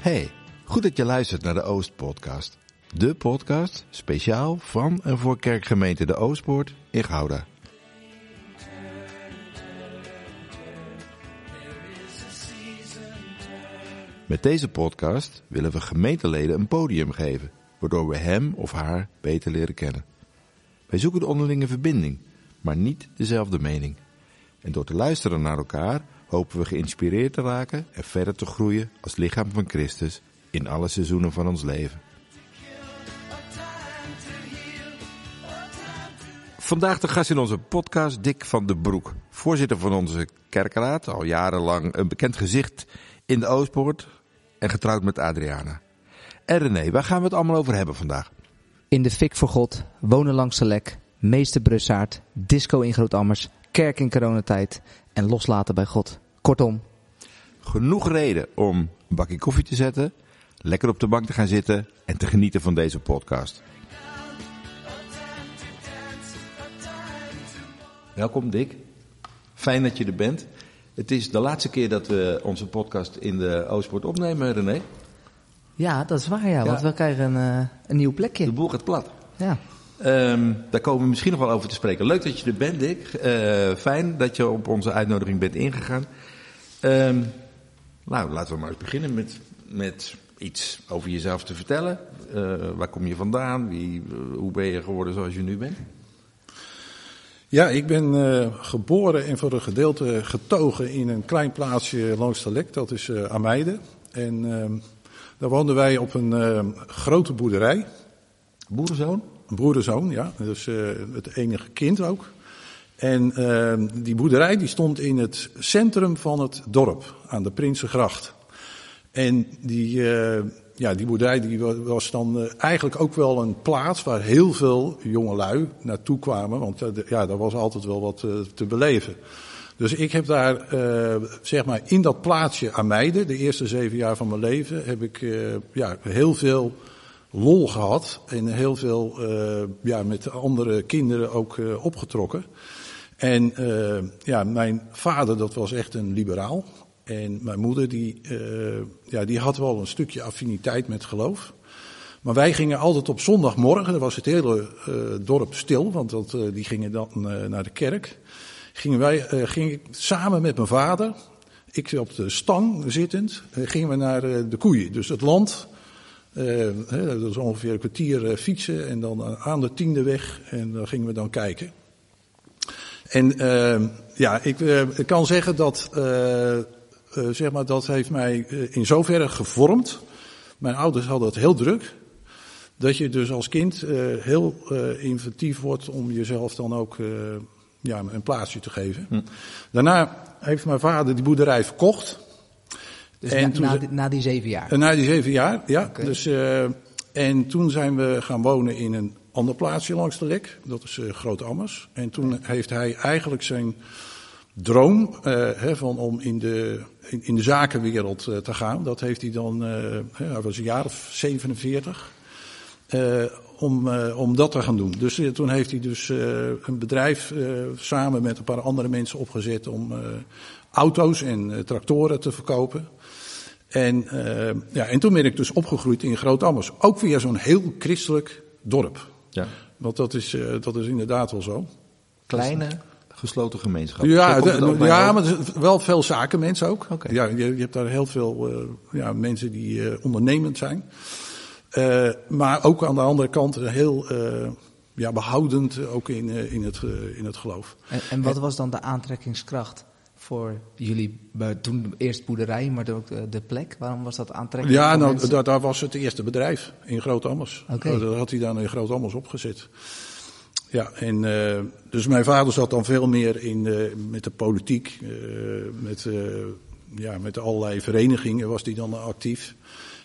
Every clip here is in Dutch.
Hey, goed dat je luistert naar de Oost-podcast. De podcast speciaal van en voor kerkgemeente De Oostpoort in Gouda. Met deze podcast willen we gemeenteleden een podium geven, waardoor we hem of haar beter leren kennen. Wij zoeken de onderlinge verbinding, maar niet dezelfde mening. En door te luisteren naar elkaar hopen we geïnspireerd te raken en verder te groeien als lichaam van Christus in alle seizoenen van ons leven. Vandaag de gast in onze podcast Dick van den Broek, voorzitter van onze kerkraad, al jarenlang een bekend gezicht in de Oostpoort en getrouwd met Adriana. En René, waar gaan we het allemaal over hebben vandaag? In de fik voor God, wonen langs de lek, meester Brussaard, disco in Grootammers, kerk in coronatijd en loslaten bij God. Kortom, Genoeg reden om een bakje koffie te zetten, lekker op de bank te gaan zitten en te genieten van deze podcast. Welkom Dick, fijn dat je er bent. Het is de laatste keer dat we onze podcast in de Oostpoort opnemen, René. ja, dat is waar ja, want Ja. we krijgen een, eh, een nieuw De plekje. boel gaat plat. Ja. Ehm, daar komen we misschien nog wel over te spreken. Leuk dat je er bent, Dick. Eh, fijn dat je op onze uitnodiging bent ingegaan. Ehm, nou, laten we maar eens beginnen met, met iets over jezelf te vertellen. Eh, waar kom je vandaan? Wie, eh, hoe ben je geworden zoals je nu bent? Ja, ik ben geboren en voor een gedeelte getogen in een klein plaatsje langs de Lek, dat is eh Ameide. En ehm, daar woonden wij op een grote boerderij, Boerenzoon? Broederzoon, ja, dus het enige kind ook. En ehm, die boerderij die stond in het centrum van het dorp, aan de Prinsengracht. En die, eh, ja, die boerderij die wa- was dan eh, eigenlijk ook wel een plaats waar heel veel jongelui naartoe kwamen. Want ja, daar was altijd wel wat te beleven. Dus ik heb daar, eh, zeg maar, in dat plaatsje aan Meiden, de eerste zeven jaar van mijn leven, heb ik eh, ja, heel veel lol gehad. En heel veel eh, ja, met de andere kinderen ook eh, opgetrokken. En eh, ja, mijn vader, dat was echt een liberaal. En mijn moeder, die, ja, die had wel een stukje affiniteit met geloof. Maar wij gingen altijd op zondagmorgen, dan was het hele dorp stil, want dat, die gingen dan naar de kerk. Gingen wij, ging ik samen met mijn vader, ik op de stang zittend, gingen we naar de koeien. Dus het land, dat was ongeveer een kwartier eh, fietsen en dan eh, aan de tiende weg en dan gingen we dan kijken. En eh, ja, ik, eh, ik kan zeggen dat, eh, eh, zeg maar, dat heeft mij eh, in zoverre gevormd. Mijn ouders hadden het heel druk. Dat je dus als kind eh, heel eh, inventief wordt om jezelf dan ook eh, ja, een plaatsje te geven. Daarna heeft mijn vader die boerderij verkocht. Dus En na, toen na, die- na die zeven jaar. En na die zeven jaar, ja. Dus, eh, en toen zijn we gaan wonen in een ander plaatsje langs de Lek. Dat is eh Groot Ammers. En toen heeft hij eigenlijk zijn droom eh, hè, van om in de, in, in de zakenwereld eh, te gaan. Dat heeft hij dan, eh, hij was een jaar of 47. eh, om, eh, om dat te gaan doen. Dus eh, toen heeft hij dus eh, een bedrijf eh, samen met een paar andere mensen opgezet om eh, auto's en eh, tractoren te verkopen. En, eh, ja, en toen ben ik dus opgegroeid in Groot-Ammers. Ook weer zo'n heel christelijk dorp. Ja. Want dat is, eh, dat is inderdaad wel zo. Kleine, gesloten gemeenschap. Ja, de- ja maar er zijn wel veel zakenmensen ook. Oké. Ja, je, je hebt daar heel veel eh, ja, mensen die eh, ondernemend zijn. Eh, maar ook aan de andere kant heel eh, ja, behoudend, eh, ook in, eh, in, het, in het geloof. En, en wat was dan de aantrekkingskracht voor jullie, bij- toen eerst boerderij, maar ook de, plek? Waarom was dat aantrekkelijk? Ja, nou, daar, daar was het eerste bedrijf in Groot-Ammers. Oké. Dat had hij dan in Groot-Ammers opgezet. Ja, en eh, dus mijn vader zat dan veel meer in, eh, met de politiek, eh, met, eh, ja, met allerlei verenigingen was hij dan actief.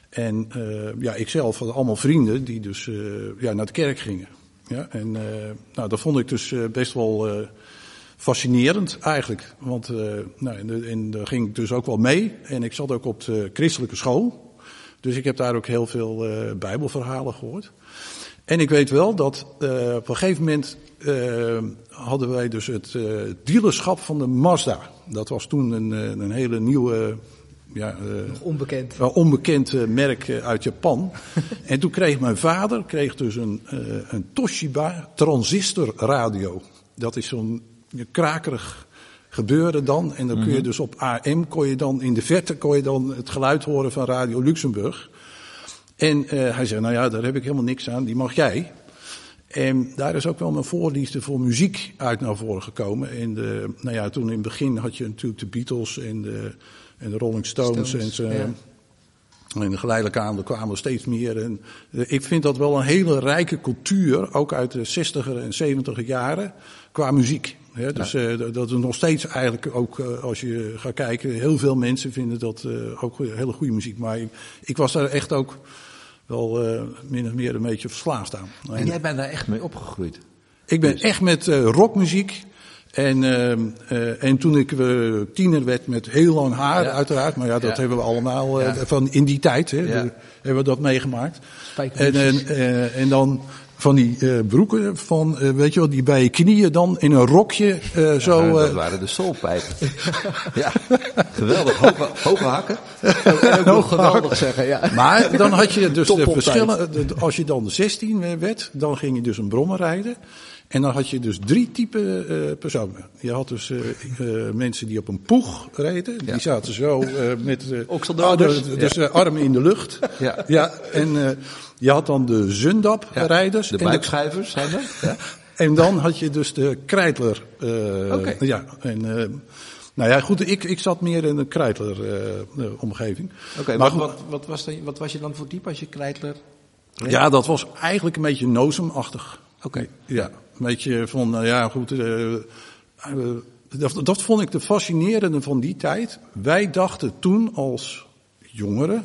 En eh, ja, ik zelf had allemaal vrienden die dus eh, ja, naar de kerk gingen. Ja, en eh, nou, dat vond ik dus eh, best wel eh, fascinerend eigenlijk. Want eh, nou, en, de- en daar ging ik dus ook wel mee. En ik zat ook op de christelijke school. Dus ik heb daar ook heel veel eh, bijbelverhalen gehoord. En ik weet wel dat eh, op een gegeven moment hadden wij dus het dealerschap van de Mazda. Dat was toen een, een hele nieuwe ja, Nog onbekend. onbekend merk uit Japan. en toen kreeg mijn vader kreeg dus een, een Toshiba transistorradio. Dat is zo'n krakerig gebeuren dan. En dan kun je dus op AM, kon je dan in de verte kon je dan het geluid horen van Radio Luxemburg. En eh, hij zei, nou ja, daar heb ik helemaal niks aan, die mag jij. En daar is ook wel mijn voorliefde voor muziek uit naar voren gekomen. En de, nou ja, toen in het begin had je natuurlijk de Beatles en de, en de Rolling Stones. Stones, en, ze, ja. en geleidelijk aan er kwamen er steeds meer. En, eh, ik vind dat wel een hele rijke cultuur, ook uit de 60er en 70er jaren, qua muziek. Hè, dus eh, dat- is nog steeds eigenlijk ook, eh, als je gaat kijken, heel veel mensen vinden dat eh, ook hele goede muziek. Maar ik, ik was daar echt ook wel min of meer een beetje verslaafd aan. En jij bent daar echt mee opgegroeid. Ik ben echt met rockmuziek. En, ehm, eh, en toen ik tiener werd met heel lang haar, Ja. uiteraard. Maar ja, dat Ja. hebben we allemaal Ja. van in die tijd. Hè, de- hebben we dat meegemaakt. En, en, en dan van die eh, broeken van, eh, weet je wel, die bij je knieën dan in een rokje eh, zo. Ja, dat waren de soulpijpen. ja, geweldig. Hoge, hoge hakken. En ook nog geweldig zeggen, ja. Maar dan had je dus de verschillen. Als je dan 16 werd, dan ging je dus een brommer rijden. En dan had je dus drie typen eh, personen. Je had dus eh, eh, mensen die op een poeg reden. Die Ja. zaten zo eh, met de, ah, de- dus de armen in de lucht. Ja. ja en eh, je had dan de Zundap-rijders. De en, buikschuivers zijn er. Ja. en dan had je dus de Kreitler. eh, Oké. Ja, en... eh, nou ja, goed, ik, ik zat meer in de Kreitler-omgeving. Oké, maar wat, wat, wat, was dan, wat was je dan voor type als je krijtler? Ja, dat was eigenlijk een beetje nozemachtig. Oké. Ja, een beetje van, nou ja, goed. eh, eh, dat, dat vond ik de fascinerende van die tijd. Wij dachten toen als jongeren.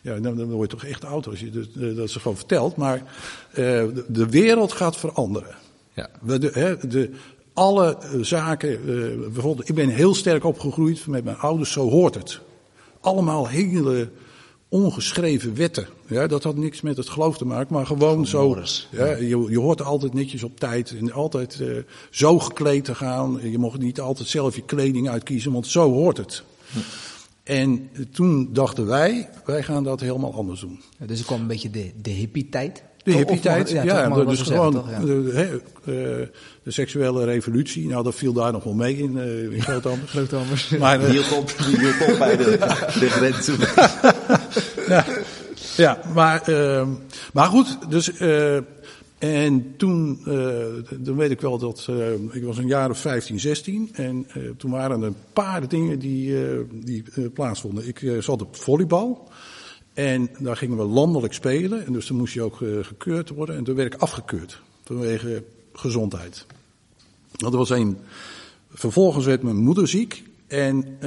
Ja, dan, dan word je toch echt oud als je dat, eh, dat ze gewoon vertelt. Maar de, de wereld gaat veranderen. Ja. We de, hè, de, alle zaken, bijvoorbeeld, ik ben heel sterk opgegroeid met mijn ouders, zo hoort het. Allemaal hele ongeschreven wetten. Ja, dat had niks met het geloof te maken, maar gewoon zo. Ja, je, je hoort altijd netjes op tijd en altijd eh, zo gekleed te gaan. Je mocht niet altijd zelf je kleding uitkiezen, want zo hoort het. En toen dachten wij, wij gaan dat helemaal anders doen. Ja, Dus er kwam een beetje de, de hippie-tijd. De hippie-tijd, ja, dus gewoon toch? Ja. de, hè, eh, de seksuele revolutie, nou dat viel daar nog wel mee in, eh in. Groot-Amers. Maar, Die hield op, die hield op bij de, de grens. ja, ja, maar, ehm, maar goed, dus, eh, en toen, eh, dan weet ik wel dat, eh, ik was een jaar of 15, 16 en toen waren er een paar dingen die, die plaatsvonden. Ik zat op volleybal en daar gingen we landelijk spelen en dus dan moest je ook gekeurd worden en toen werd ik afgekeurd vanwege gezondheid. Dat was een. Vervolgens werd mijn moeder ziek. En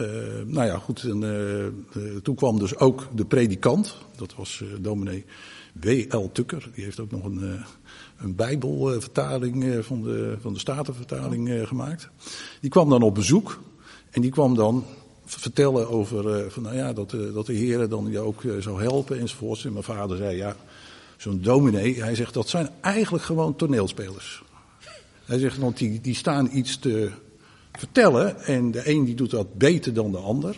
eh, nou ja, goed. En, eh, eh, toen kwam dus ook de predikant. Dat was eh, dominee W.L. Tukker. Die heeft ook nog een, een bijbelvertaling van, de, van de Statenvertaling eh, gemaakt. Die kwam dan op bezoek. En die kwam dan vertellen over van, nou ja, dat, dat de Heer dan je ook zou helpen enzovoorts. En mijn vader zei, ja, zo'n dominee, hij zegt, dat zijn eigenlijk gewoon toneelspelers. Hij zegt, want die, die staan iets te vertellen en de een die doet dat beter dan de ander.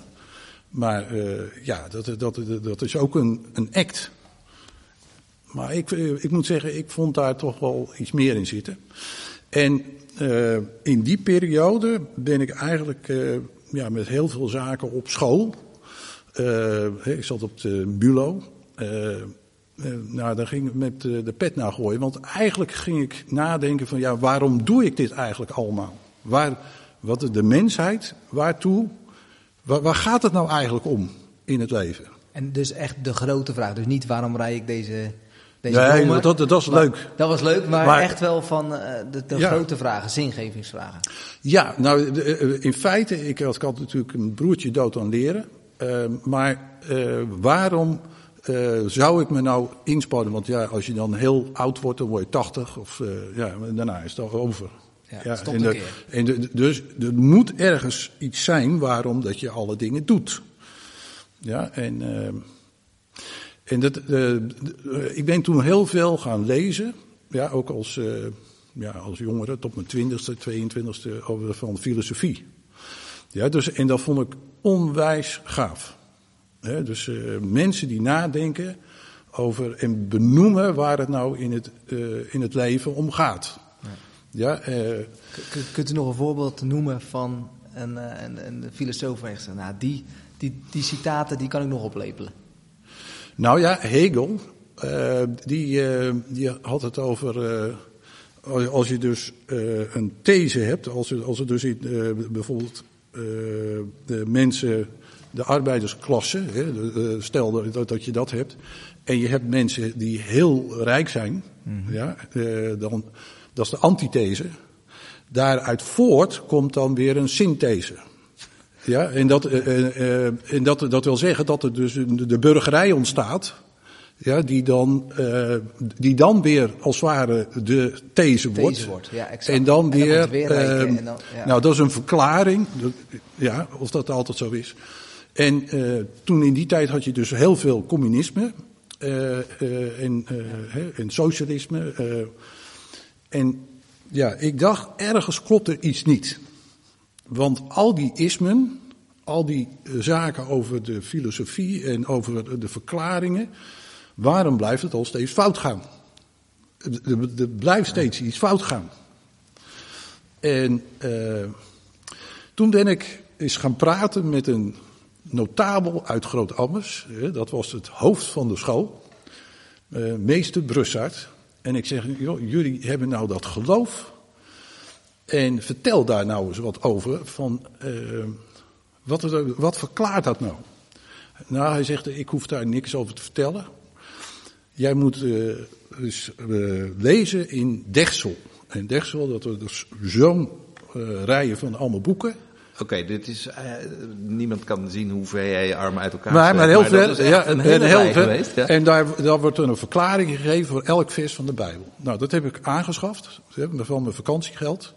Maar eh, ja, dat, dat, dat, is ook een, een act. Maar ik, eh, ik moet zeggen, ik vond daar toch wel iets meer in zitten. En eh, in die periode ben ik eigenlijk ja, met heel veel zaken op school. Ik zat op de bulo. Nou, daar ging ik met de pet naar gooien. Want eigenlijk ging ik nadenken van, ja, waarom doe ik dit eigenlijk allemaal? Waar, wat de mensheid, waartoe, waar, waar gaat het nou eigenlijk om in het leven? En dus echt de grote vraag. Dus niet waarom rij ik deze, deze Nee, dat, dat, Maar- leuk. Dat was leuk, maar, Maar- echt wel van eh, de, de Ja. grote vragen, zingevingsvragen. Ja, nou, de- eh, in feite, ik had, ik had natuurlijk een broertje dood aan leren. Eh, maar eh, waarom eh, zou ik me nou inspannen? Want ja, als je dan heel oud wordt, dan word je 80 of eh, ja, daarna is het al over. Ja, stopt en de- keer. En de- dus er moet ergens iets zijn waarom dat je alle dingen doet. Ja, en, eh, en dat, eh, ik ben toen heel veel gaan lezen. Ja, ook als, eh, ja, als jongere, tot mijn twintigste, 22e, over van filosofie. Ja, dus, en dat vond ik onwijs gaaf. Dus mensen die nadenken over en benoemen waar het nou in het, in het leven om gaat. Ja, eh, kunt u nog een voorbeeld noemen van een, eh, een, een filosoof waar je zegt, nou, die, die, die citaten die kan ik nog oplepelen. Nou ja, Hegel, eh, die, die had het over. als- je dus een these hebt, als er, als er dus in, bijvoorbeeld de mensen, de arbeidersklasse, hè, de- stel dat, dat je dat hebt, en je hebt mensen die heel rijk zijn, ja, eh, dan, dat is de antithese. Daaruit voort komt dan weer een synthese. Ja, en dat, eh, eh, eh, en dat, dat wil zeggen dat er dus de burgerij ontstaat. Ja, die, dan, eh, die dan weer als het ware de these wordt. These wordt, ja, exact. En dan En dan weer. ehm, en dan- ja. Nou, dat is een verklaring. Ja, of dat altijd zo is. En toen in die tijd had je dus heel veel communisme. en, hè, en socialisme. En ja, ik dacht, ergens klopt er iets niet. Want al die ismen, al die eh, zaken over de filosofie en over de verklaringen, waarom blijft het al steeds fout gaan? Er- blijft steeds iets fout gaan. En eh, toen ben ik eens gaan praten met een notabel uit Groot-Ammers. Dat was het hoofd van de school, eh, meester Brussard. En ik zeg, joh, jullie hebben nou dat geloof. En vertel daar nou eens wat over. Van, eh, wat, wat verklaart dat nou? Nou, hij zegt, ik hoef daar niks over te vertellen. Jij moet dus, lezen in Dechtsel. En Dechtsel, dat er dus zo'n rijen van allemaal boeken. Oké, dit is. eh, niemand kan zien hoe ver jij je armen uit elkaar Maar, maar heel ver. echt Ja, een hele heel ver. geweest. Ja. En daar, daar wordt dan een verklaring gegeven voor elk vers van de Bijbel. Nou, dat heb ik aangeschaft. Van mijn vakantiegeld.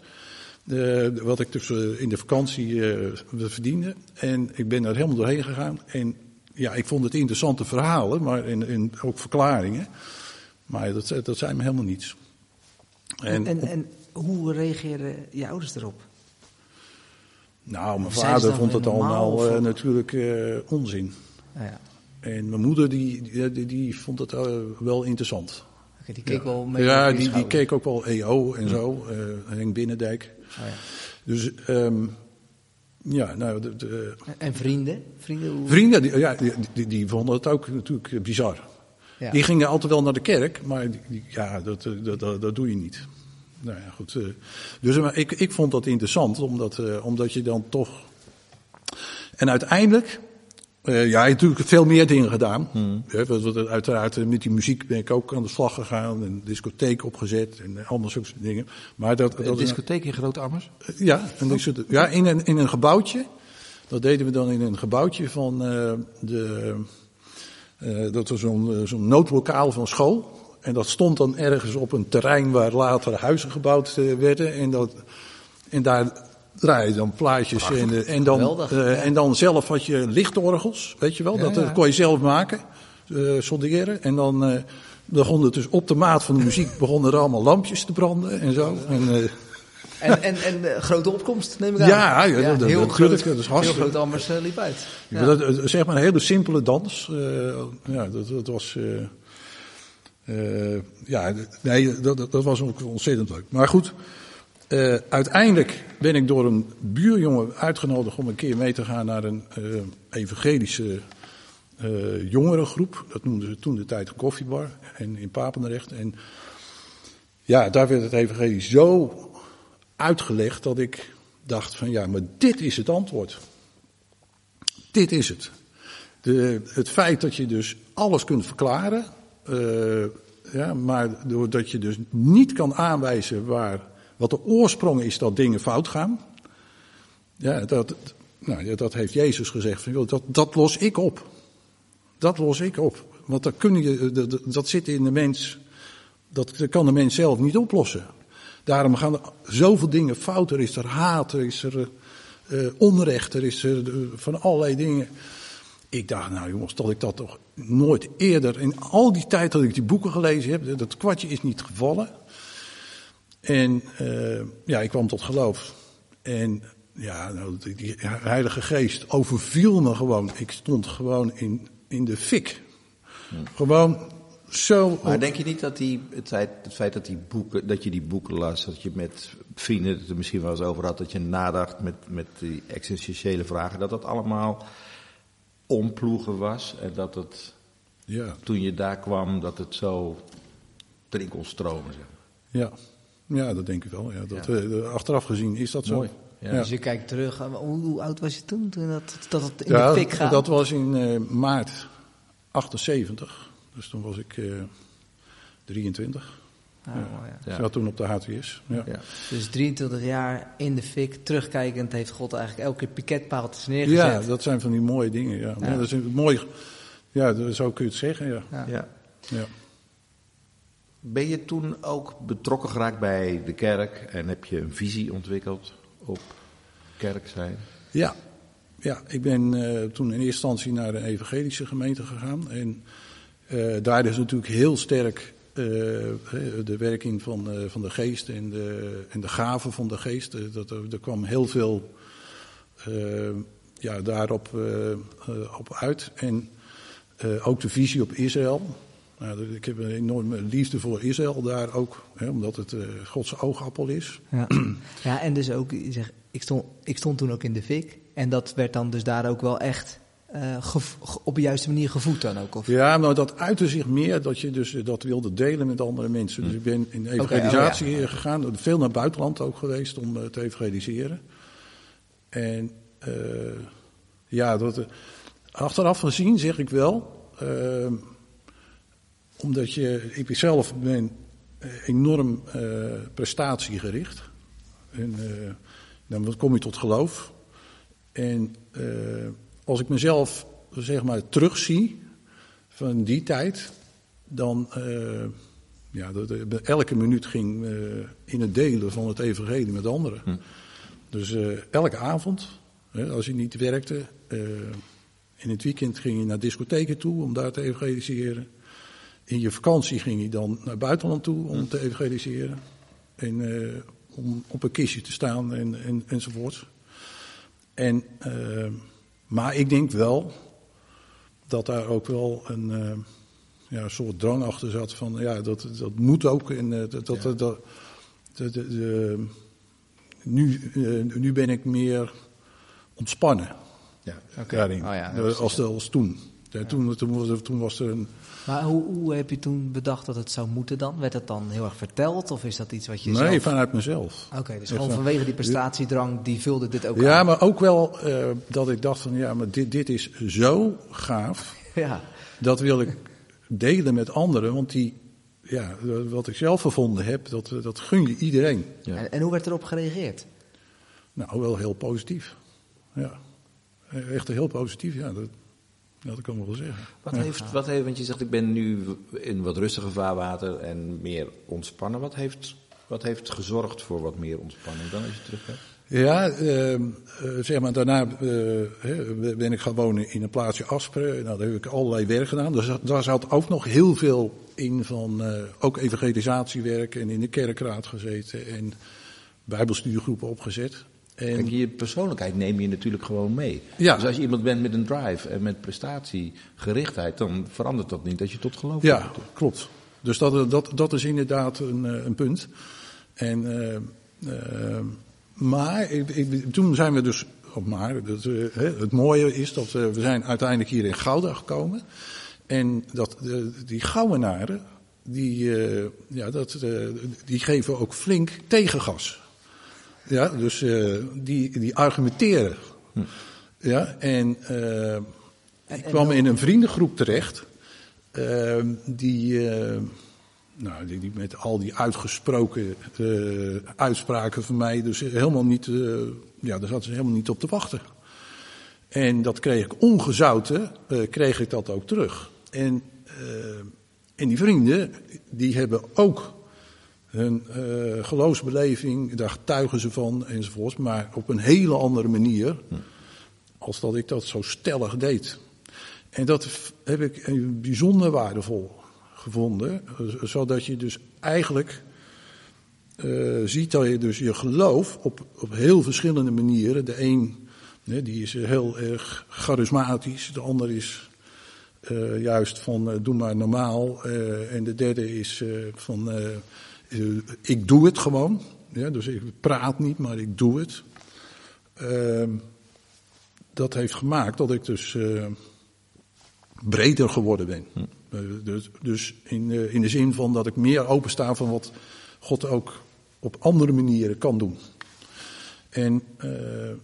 Eh, wat ik dus eh, in de vakantie eh, verdiende. En ik ben daar helemaal doorheen gegaan. En ja, ik vond het interessante verhalen, maar en, en ook verklaringen. Maar dat, dat zijn me helemaal niets. En, En, en, en hoe reageerden je ouders erop? Nou, mijn vader vond het allemaal eh, natuurlijk eh, onzin. Nou ja, En mijn moeder die, die, die, vond het eh, wel interessant. die keek wel mee. Ja, die, die keek ook wel EO en zo, eh Henk Binnendijk. Oh ja. Dus ehm ja, nou, de, de- En- En vrienden? Vrienden hoe... vrienden die, ja, die, die, die vonden het ook natuurlijk bizar. Ja. Die gingen altijd wel naar de kerk, maar ja, dat, dat, dat, dat doe je niet. Nou ja, goed. eh, dus maar ik, ik vond dat interessant, omdat, eh, omdat je dan toch... En uiteindelijk, eh, ja, je natuurlijk veel meer dingen gedaan. Wat- wat- uiteraard met die muziek ben ik ook aan de slag gegaan, een discotheek opgezet en zulke soort dingen. Maar dat, dat Een is- discotheek in Groot Ammers? ja, en ja in, een, in een gebouwtje. Dat deden we dan in een gebouwtje van de. dat was zo'n zo'n noodlokaal van school. En dat stond dan ergens op een terrein waar later huizen gebouwd eh, werden. En, dat, en daar draaide je dan plaatjes. En, eh, en, dan, eh, en dan zelf had je lichtorgels, weet je wel. dat, dat kon je zelf maken, solderen. En dan begon het dus op de maat van de muziek begonnen er allemaal lampjes te branden en zo. En, En, en, en grote opkomst, neem ik aan. Ja, ja, dat- dat- heel natuurlijk, groot, dat is heel hartstikke- groot Ammers eh, liep uit. Ja. Dat, zeg maar een hele simpele dans. ja, dat, dat was. Eh, ja, nee, dat, dat- was ook ontzettend leuk. Maar goed, eh, uiteindelijk ben ik door een buurjongen uitgenodigd om een keer mee te gaan naar een eh, evangelische jongerengroep. Dat noemden ze toen de tijd een koffiebar en in Papendrecht. En ja, daar werd het evangelie zo uitgelegd dat ik dacht van ja, maar dit is het antwoord. Dit is het. De, het feit dat je dus alles kunt verklaren, eh, ja, maar doordat je dus niet kan aanwijzen waar, wat de oorsprong is dat dingen fout gaan, ja, dat, nou, dat heeft Jezus gezegd, van, joh, dat, dat los ik op. Dat los ik op. Want dat, kun je, dat, dat- zit in de mens, dat, kan de mens zelf niet oplossen. Daarom gaan er zoveel dingen fout. Er is er haat, er is er eh, onrecht, er is er eh, van allerlei dingen. Ik dacht, nou jongens, dat ik dat toch nooit eerder, in al die tijd dat ik die boeken gelezen heb, dat kwartje is niet gevallen. En eh, ja, ik kwam tot geloof. En ja, nou, die, Heilige Geest overviel me gewoon. Ik stond gewoon in, in de fik. Gewoon zo. Maar denk je niet dat die, het, feit, het feit dat, die boeken, dat je die boeken las, dat je met vrienden het er misschien wel eens over had, dat je nadacht met, met die existentiële vragen, dat dat allemaal omploegen was en dat het, Ja, toen je daar kwam, dat het zo erin kon stromen. Zeg. maar. ja. ja, dat denk ik wel. Ja, dat, Ja. eh, achteraf gezien is dat zo. Mooi. Ja. Ja. Dus je kijkt terug, eh, hoe, hoe oud was je toen, toen dat, dat het in Ja, de fik gaat? dat was in eh, maart 78. Dus toen was ik eh 23. Ah, mooi, ja. Ja. zat toen op de HTS. Ja. Ja. Dus 23 jaar in de fik, terugkijkend, heeft God eigenlijk elke keer piketpaaltjes neergezet. Ja, dat zijn van die mooie dingen. Ja. Ja. dat is een mooi. Ja, dat- zo kun je het zeggen. Ja. Ja. Ja. Ja. Ben je toen ook betrokken geraakt bij de kerk en heb je een visie ontwikkeld op kerk zijn? Ja, ja ik ben eh, toen in eerste instantie naar de evangelische gemeente gegaan. En eh, daar is natuurlijk heel sterk eh, de werking van, eh, van de geest en de, en de gaven van de geest. Eh, Dat, er, er kwam heel veel ja, daarop op uit. En ook de visie op Israël. Nou, ik heb een enorme liefde voor Israël daar ook, hè, omdat het Gods oogappel is. Ja. ja, en dus ook, je zegt, ik stond, ik stond toen ook in de fik. En dat werd dan dus daar ook wel echt eh, op de juiste manier gevoed dan ook? Of? Ja, maar dat uitte zich meer dat je dus eh, dat wilde delen met andere mensen. Dus ik ben in evangelisatie oh ja. eh, gegaan, veel naar het buitenland ook geweest om eh, te evangeliseren. En eh, ja, dat, achteraf gezien zeg ik wel, omdat je, ik zelf ben enorm eh, prestatiegericht. En eh, dan kom je tot geloof. En eh, als ik mezelf zeg maar terugzie van die tijd, dan uh, ja, dat, elke minuut ging uh, in het delen van het evangelie met anderen. Hm. Dus uh, elke avond, hè, als je niet werkte, in het weekend ging je naar discotheken toe om daar te evangeliseren. In je vakantie ging je dan naar het buitenland toe om te evangeliseren. En om op een kistje te staan en, en, enzovoort. En, maar ik denk wel dat daar ook wel een uh, ja, soort drang achter zat van ja, dat, dat moet ook. En uh, dat, dat, dat, dat nu, nu ben ik meer ontspannen. Ja, okay. daarin, oh ja, als, als toen. Ja, toen, toen, was er, toen was er een. Maar hoe, hoe, heb je toen bedacht dat het zou moeten dan? Werd het dan heel erg verteld of is dat iets wat je Nee, zelf... vanuit mezelf. Oké, okay, dus gewoon van... vanwege die prestatiedrang, die vulde dit ook Ja, aan. maar ook wel uh, dat ik dacht van ja, maar dit, dit is zo gaaf. ja. Dat wil ik delen met anderen, want die, ja, wat ik zelf gevonden heb, dat, dat gun je iedereen. Ja. En, en hoe werd erop gereageerd? Nou, wel heel positief. Ja, echt heel positief, ja. Dat, ja, dat kan ik wel zeggen. Wat, ja. heeft, wat heeft, want je zegt ik ben nu in wat rustiger vaarwater en meer ontspannen. Wat heeft, wat heeft gezorgd voor wat meer ontspanning dan als je terug bent? Ja, uh, uh, zeg maar, daarna uh, ben ik gaan wonen in een plaatsje Asperen. Nou, daar heb ik allerlei werk gedaan. Dus daar zat ook nog heel veel in van uh, ook evangelisatiewerk en in de kerkraad gezeten en bijbelstudiegroepen opgezet. En je persoonlijkheid neem je natuurlijk gewoon mee. Ja. Dus als je iemand bent met een drive en met prestatiegerichtheid, dan verandert dat niet dat je tot geloof Ja, komt. klopt. Dus dat, dat, dat is inderdaad een, een punt. En, uh, uh, maar ik, ik, toen zijn we dus op maar. Dat, uh, het mooie is dat we zijn uiteindelijk hier in Gouda gekomen. En dat, die Gouwenaren, die, eh, ja, dat, die geven ook flink tegengas. Ja, dus uh, die, die argumenteren. Hm. Ja, en uh, ik kwam in een vriendengroep terecht. Uh, die, nou, die, die, met al die uitgesproken uitspraken van mij, dus helemaal niet, ja, daar zaten ze helemaal niet op te wachten. En dat kreeg ik ongezouten, kreeg ik dat ook terug. En, en die vrienden, die hebben ook hun uh, geloofsbeleving, daar getuigen ze van enzovoort, maar op een hele andere manier als dat ik dat zo stellig deed. En dat heb ik bijzonder waardevol gevonden, zodat je dus eigenlijk eh, ziet dat je dus je geloof op, op heel verschillende manieren. De een die is heel erg charismatisch, de ander is eh, juist van doe maar normaal. en de derde is van eh, ik doe het gewoon. Ja, dus ik praat niet, maar ik doe het. Ehm, dat heeft gemaakt dat ik dus eh, breder geworden ben. Eh, dus dus in, in de zin van dat ik meer opensta van wat God ook op andere manieren kan doen. En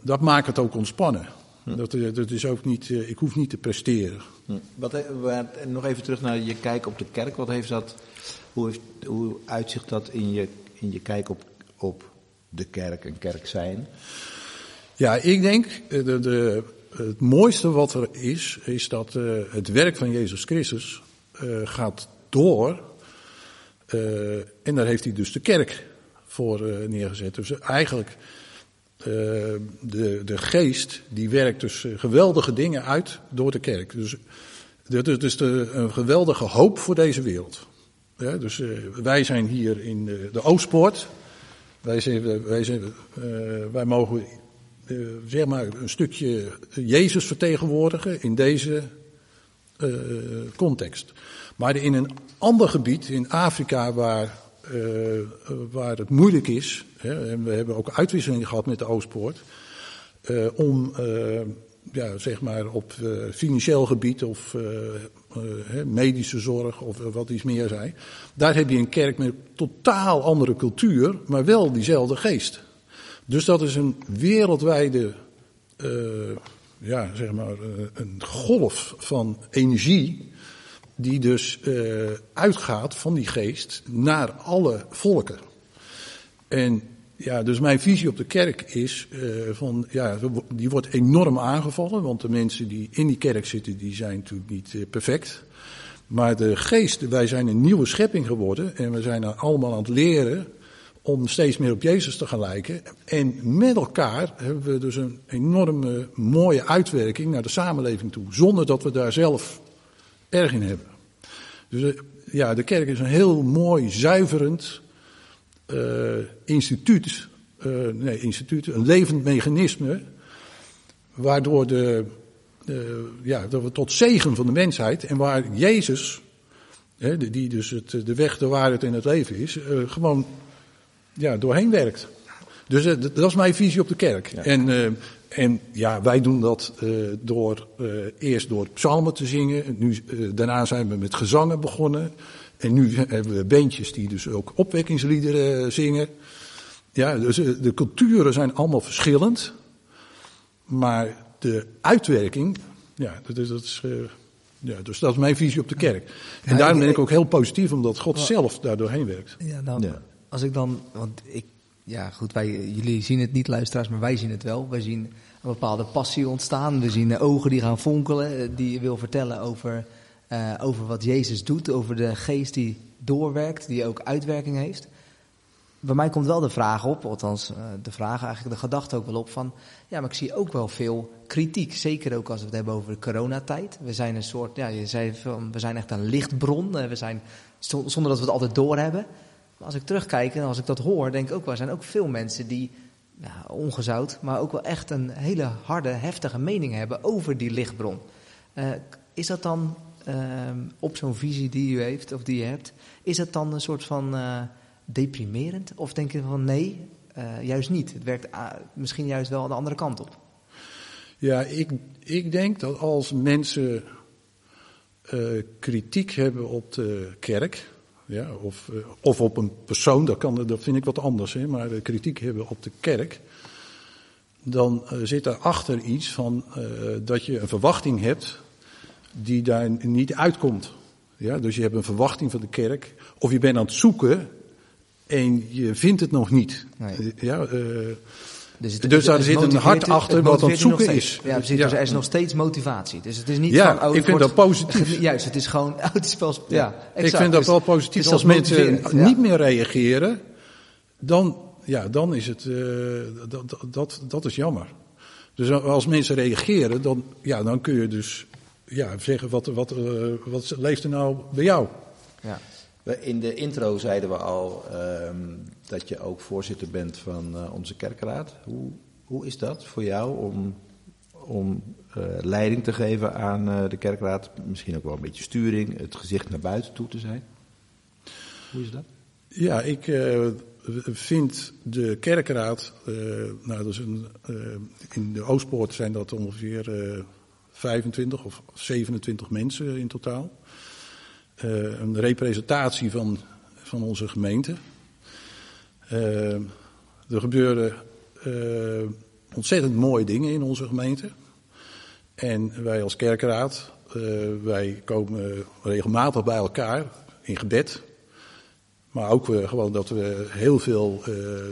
dat maakt het ook ontspannen. Dat, eh, dat is ook niet, ik hoef niet te presteren. Hm. Wat, nog even terug naar je kijk op de kerk. Wat heeft dat, hoe, heeft, uitzicht dat in je, in je kijk op, op de kerk en kerk zijn? Ja, ik denk, eh, de, de, het mooiste wat er is, is dat eh, het werk van Jezus Christus eh, gaat door. en daar heeft hij dus de kerk voor neergezet. Dus eigenlijk, de, de geest, die werkt dus geweldige dingen uit door de kerk. Dus dat is dus een geweldige hoop voor deze wereld. Ja, dus eh, wij zijn hier in de, de Oostpoort. Wij, zijn, wij, zijn, eh, wij mogen eh, zeg maar een stukje Jezus vertegenwoordigen in deze eh, context. Maar in een ander gebied, in Afrika, waar, eh, waar het moeilijk is, hè, en we hebben ook uitwisseling gehad met de Oostpoort, eh, om eh, ja, zeg maar op eh, financieel gebied of eh, eh, medische zorg of wat iets meer zei. Daar heb je een kerk met totaal andere cultuur, maar wel diezelfde geest. Dus dat is een wereldwijde, eh, ja, zeg maar, eh, een golf van energie. Die dus eh, uitgaat van die geest naar alle volken. En ja, dus mijn visie op de kerk is eh, van, ja, die wordt enorm aangevallen, want de mensen die in die kerk zitten, die zijn natuurlijk niet eh, perfect. Maar de geest, wij zijn een nieuwe schepping geworden en we zijn allemaal aan het leren om steeds meer op Jezus te gaan lijken. En met elkaar hebben we dus een enorme mooie uitwerking naar de samenleving toe, zonder dat we daar zelf erg in hebben. Dus eh, ja, de kerk is een heel mooi, zuiverend eh, instituut, eh, nee, instituut, een levend mechanisme, waardoor de, de, ja, dat we tot zegen van de mensheid en waar Jezus, hè, die- dus het, de weg, de waarheid en het leven is, eh, gewoon ja, doorheen werkt. Dus eh, dat is mijn visie op de kerk. En, eh, en ja, wij doen dat eh, door eh, eerst door psalmen te zingen. En Nu, eh, daarna zijn we met gezangen begonnen. En nu hebben we bandjes die dus ook opwekkingsliederen eh, zingen. Ja, dus eh, de culturen zijn allemaal verschillend. Maar de uitwerking, ja, dat is, dat is, eh, ja, dus dat is mijn visie op de kerk. En Ja, daarom ben ik ook heel positief, omdat God zelf daar doorheen werkt. Ja, dan, Ja. als ik dan, want ik, ja goed, wij, jullie zien het niet luisteraars, maar wij zien het wel. Wij zien een bepaalde passie ontstaan. We zien ogen die gaan fonkelen, die wil vertellen over, eh, over wat Jezus doet, over de geest die doorwerkt, die ook uitwerking heeft. Bij mij komt wel de vraag op, althans eh, de vraag, eigenlijk de gedachte ook wel op van, ja, maar ik zie ook wel veel kritiek. Zeker ook als we het hebben over de coronatijd. We zijn een soort, ja, je zei van, we zijn echt een lichtbron. Eh, We zijn, zon- zonder dat we het altijd doorhebben. Maar als ik terugkijk en als ik dat hoor, denk ik ook wel, er zijn ook veel mensen die, ja, ongezout, maar ook wel echt een hele harde, heftige mening hebben over die lichtbron. Is dat dan ehm, op zo'n visie die u heeft, of die je hebt, is dat dan een soort van eh, deprimerend? Of denk je van nee, eh, juist niet. Het werkt ah, misschien juist wel de andere kant op. Ja, ik, ik denk dat als mensen eh, kritiek hebben op de kerk, ja, of, eh, of op een persoon, dat, kan, dat vind ik wat anders, hè, maar eh, kritiek hebben op de kerk, dan eh, zit daarachter iets van eh, dat je een verwachting hebt die daar niet uitkomt. Ja, dus je hebt een verwachting van de kerk, of je bent aan het zoeken en je vindt het nog niet. Nee. Ja, eh, Dus, het- Dus daar het zit een hart achter wat aan het zoeken is. Ja, precies. Ja. Dus er is nog steeds motivatie. Dus het is niet Ja, van... Oh, ik vind wordt- dat positief. Juist, het is gewoon... Oh, het is wel, ja, Ik exact. vind dat Dus wel positief. Als mensen ja. niet meer reageren, dan, ja, dan is het, eh, dat, dat, dat, dat is jammer. Dus als mensen reageren, dan, ja, dan kun je dus ja, zeggen, wat, wat, eh, wat leeft er nou bij jou? Ja. In de intro zeiden we al, ehm, dat je ook voorzitter bent van eh, onze kerkraad. Hoe, hoe is dat voor jou om, om eh, leiding te geven aan eh, de kerkraad? Misschien ook wel een beetje sturing, het gezicht naar buiten toe te zijn. Hoe is dat? Ja, ik eh, vind de kerkraad, eh, nou, dat is een, in de Oostpoort zijn dat ongeveer eh 25 of 27 mensen in totaal. Eh, een representatie van, van onze gemeente. Eh, er gebeuren eh, ontzettend mooie dingen in onze gemeente. En wij als kerkraad, wij komen regelmatig bij elkaar in gebed. Maar ook gewoon dat we heel veel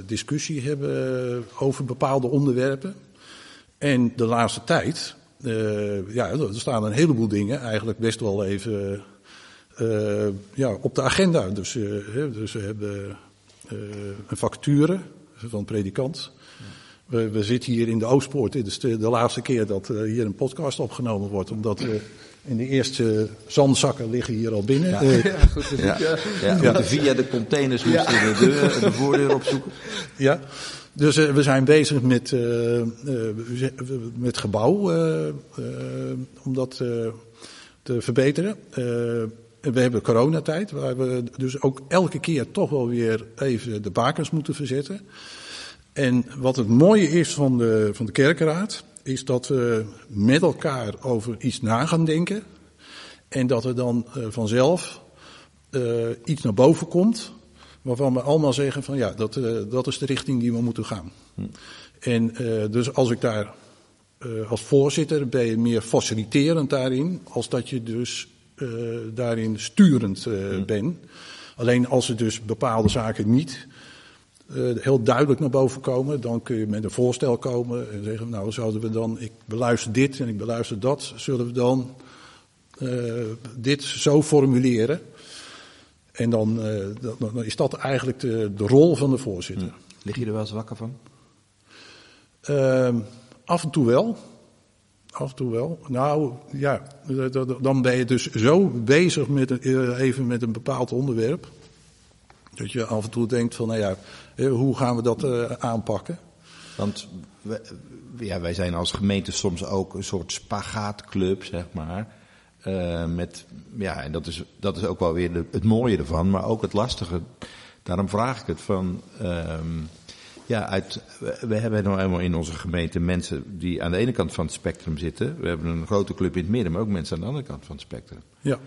discussie hebben over bepaalde onderwerpen. En de laatste tijd, eh, ja, er staan een heleboel dingen eigenlijk best wel even eh, ja, op de agenda. Dus, eh, hè, dus we hebben eh, een vacature van predikant. We, we zitten hier in de Oostpoort. Dit is de, de laatste keer dat eh, hier een podcast opgenomen wordt. Omdat we in de eerste zandzakken liggen hier al binnen. Ja. Eh, Ja, ja, moeten via de containers moesten we de, deur, de voordeur opzoeken. Ja, dus eh, we zijn bezig met, eh, eh, met gebouw om dat te verbeteren. En we hebben coronatijd, waar we dus ook elke keer toch wel weer even de bakens moeten verzetten. En wat het mooie is van de, van de kerkenraad, is dat we met elkaar over iets na gaan denken. En dat er dan vanzelf eh, iets naar boven komt. Waarvan we allemaal zeggen van ja, dat, eh, dat is de richting die we moeten gaan. En eh, dus als ik daar eh, als voorzitter ben je meer faciliterend daarin, als dat je dus daarin sturend eh, bent. Alleen als er dus bepaalde zaken niet heel duidelijk naar boven komen, dan kun je met een voorstel komen en zeggen, nou zouden we dan, ik beluister dit en ik beluister dat, zullen we dan dit zo formuleren? En dan, eh, dan, is dat eigenlijk de, de rol van de voorzitter. Lig je er wel eens wakker van? Ehm, af en toe wel. Af en toe wel. Nou, ja, dan ben je dus zo bezig met een, eh, even met een bepaald onderwerp. Dat je af en toe denkt van, nou ja, eh, hoe gaan we dat aanpakken? Want ja, wij zijn als gemeente soms ook een soort spagaatclub, zeg maar. Eh, met, ja, en dat is, dat is ook wel weer de- het mooie ervan, maar ook het lastige. Daarom vraag ik het van. ehm, ja, uit, we, hebben nou eenmaal in onze gemeente mensen die aan de ene kant van het spectrum zitten. We hebben een grote club in het midden, maar ook mensen aan de andere kant van het spectrum. Ja,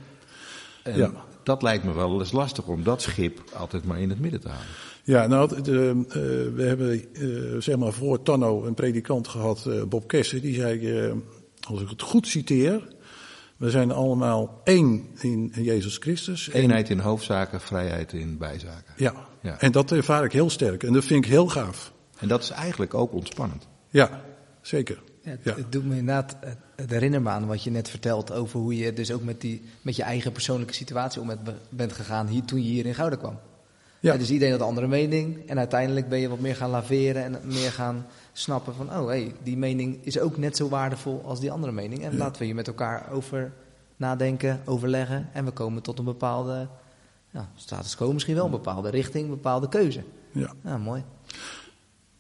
En Ja. dat lijkt me wel eens lastig om dat schip altijd maar in het midden te houden. ja nou, de, eh, we hebben eh, zeg maar voor Tanno een predikant gehad, eh, Bob Kessen, die zei, als ik het goed citeer, we zijn allemaal één in Jezus Christus. En- Eenheid in hoofdzaken, vrijheid in bijzaken. Ja. Ja. en dat ervaar ik heel sterk en dat vind ik heel gaaf. En dat is eigenlijk ook ontspannend. Ja, zeker. Ja, het, Ja. het doet me inderdaad, het, herinnert me aan wat je net vertelt over hoe je dus ook met, die, met je eigen persoonlijke situatie om met, bent gegaan hier, toen je hier in Gouden kwam. Ja. Ja, dus iedereen had een andere mening en uiteindelijk ben je wat meer gaan laveren en meer gaan snappen van, oh hey, die mening is ook net zo waardevol als die andere mening. En laten we hier met elkaar over nadenken, overleggen en we komen tot een bepaalde ja, status quo, misschien wel een bepaalde richting, een bepaalde keuze. Ja. Ja, mooi.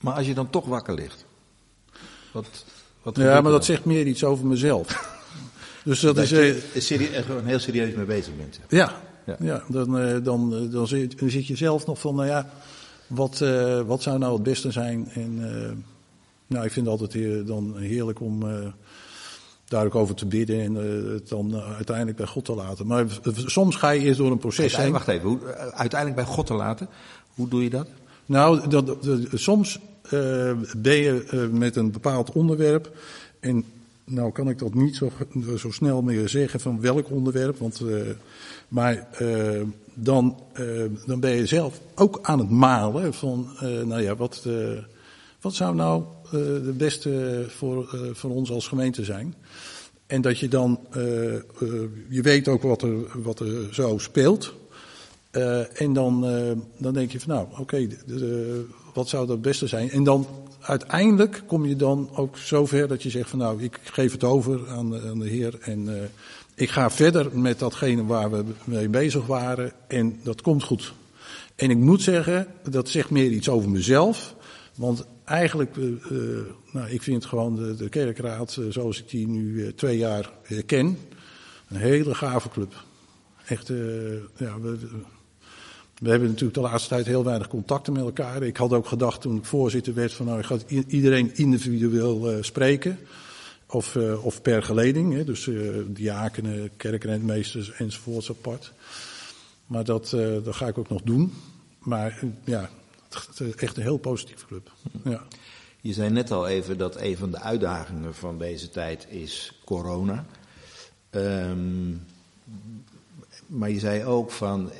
Maar als je dan toch wakker ligt. Wat, wat Ja, maar er dat zegt meer iets over mezelf. dus dat, Dat is. je eh, er serie- er gewoon heel serieus mee bezig bent. ja, Ja. ja. dan, eh, dan, eh, dan, zit, dan zit je zelf nog van, nou ja, wat, eh, wat zou nou het beste zijn? En eh, nou, ik vind het altijd dan heerlijk om eh, daar ook over te bidden en eh, het dan eh, uiteindelijk bij God te laten. Maar soms ga je eerst door een proces heen. Wacht even, hoe, uiteindelijk bij God te laten. Hoe doe je dat? Nou, dat, dat- dat- soms ben je met een bepaald onderwerp. En nou kan ik dat niet zo, zo snel meer zeggen van welk onderwerp. Want, maar dan, dan ben je zelf ook aan het malen van, nou ja, wat, wat zou nou de beste voor, eh, voor ons als gemeente zijn? En dat je dan, eh, eh, je weet ook wat er, wat er zo speelt. Eh, en dan, eh, dan denk je van nou, oké, wat zou dat beste zijn? En dan uiteindelijk kom je dan ook zover dat je zegt van nou, ik geef het over aan, de- aan de Heer en eh, ik ga verder met datgene waar we mee bezig waren en dat komt goed. En ik moet zeggen, dat zegt meer iets over mezelf. Want eigenlijk, uh, uh, nou, ik vind gewoon de, de kerkraad, uh, zoals ik die nu twee jaar ken, een hele gave club. Echt, ja, we, we hebben natuurlijk de laatste tijd heel weinig contacten met elkaar. Ik had ook gedacht toen ik voorzitter werd van nou, ik ga iedereen individueel spreken. Of, of per geleding, hè, dus diakenen, kerkrentmeesters enzovoorts apart. Maar dat, dat ga ik ook nog doen. Maar ja, echt een heel positieve club. Ja. Je zei net al even dat een van de uitdagingen van deze tijd is corona. Um, maar je zei ook van,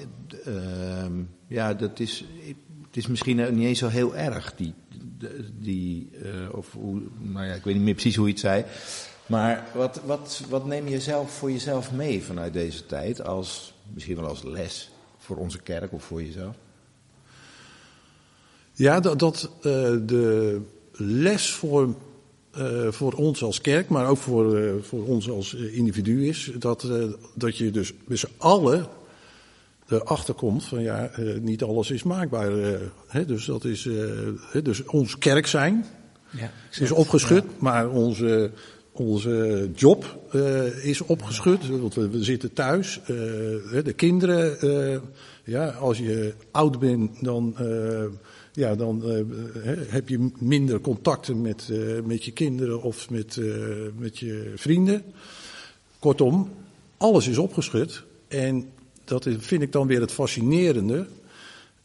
um, ja, dat is, het is misschien niet eens zo heel erg, die, die uh, of hoe, nou ja, ik weet niet meer precies hoe je het zei. Maar wat, wat, wat neem je zelf voor jezelf mee vanuit deze tijd, als, misschien wel als les voor onze kerk of voor jezelf? Ja, dat, dat uh, de les voor, uh, voor ons als kerk, maar ook voor, uh, voor ons als individu is dat, dat je dus met z'n allen erachter komt van ja, niet alles is maakbaar. Hè, dus dat is hè, dus ons kerk zijn. Ja, is opgeschud, ja. maar onze, onze job is opgeschud. Want we, we zitten thuis. de kinderen, ja, als je oud bent, dan ja, dan uh, heb je minder contacten met, uh, met je kinderen of met, uh, met je vrienden. Kortom, alles is opgeschud. En dat is, vind ik dan weer het fascinerende.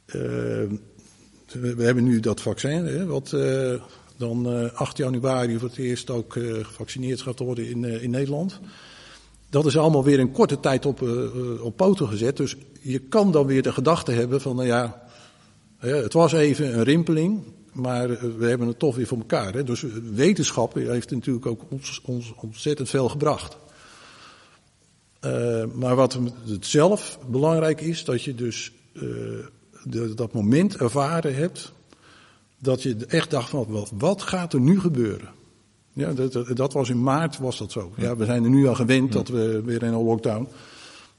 We, hebben nu dat vaccin, hè, wat dan 8 januari voor het eerst ook gevaccineerd gaat worden in, in Nederland. Dat is allemaal weer in korte tijd op, op poten gezet. Dus je kan dan weer de gedachte hebben van, nou ja, het was even een rimpeling, maar eh, we hebben het toch weer voor elkaar. Hè? Dus eh, wetenschap heeft natuurlijk ook ons, ons ontzettend veel gebracht. Uh, maar wat het zelf belangrijk is, dat je dus uh, de, dat moment ervaren hebt, dat je echt dacht van, wat, wat gaat er nu gebeuren? Ja, dat, dat, dat, was in maart was dat zo. Ja, we zijn er nu al gewend dat we weer in een lockdown.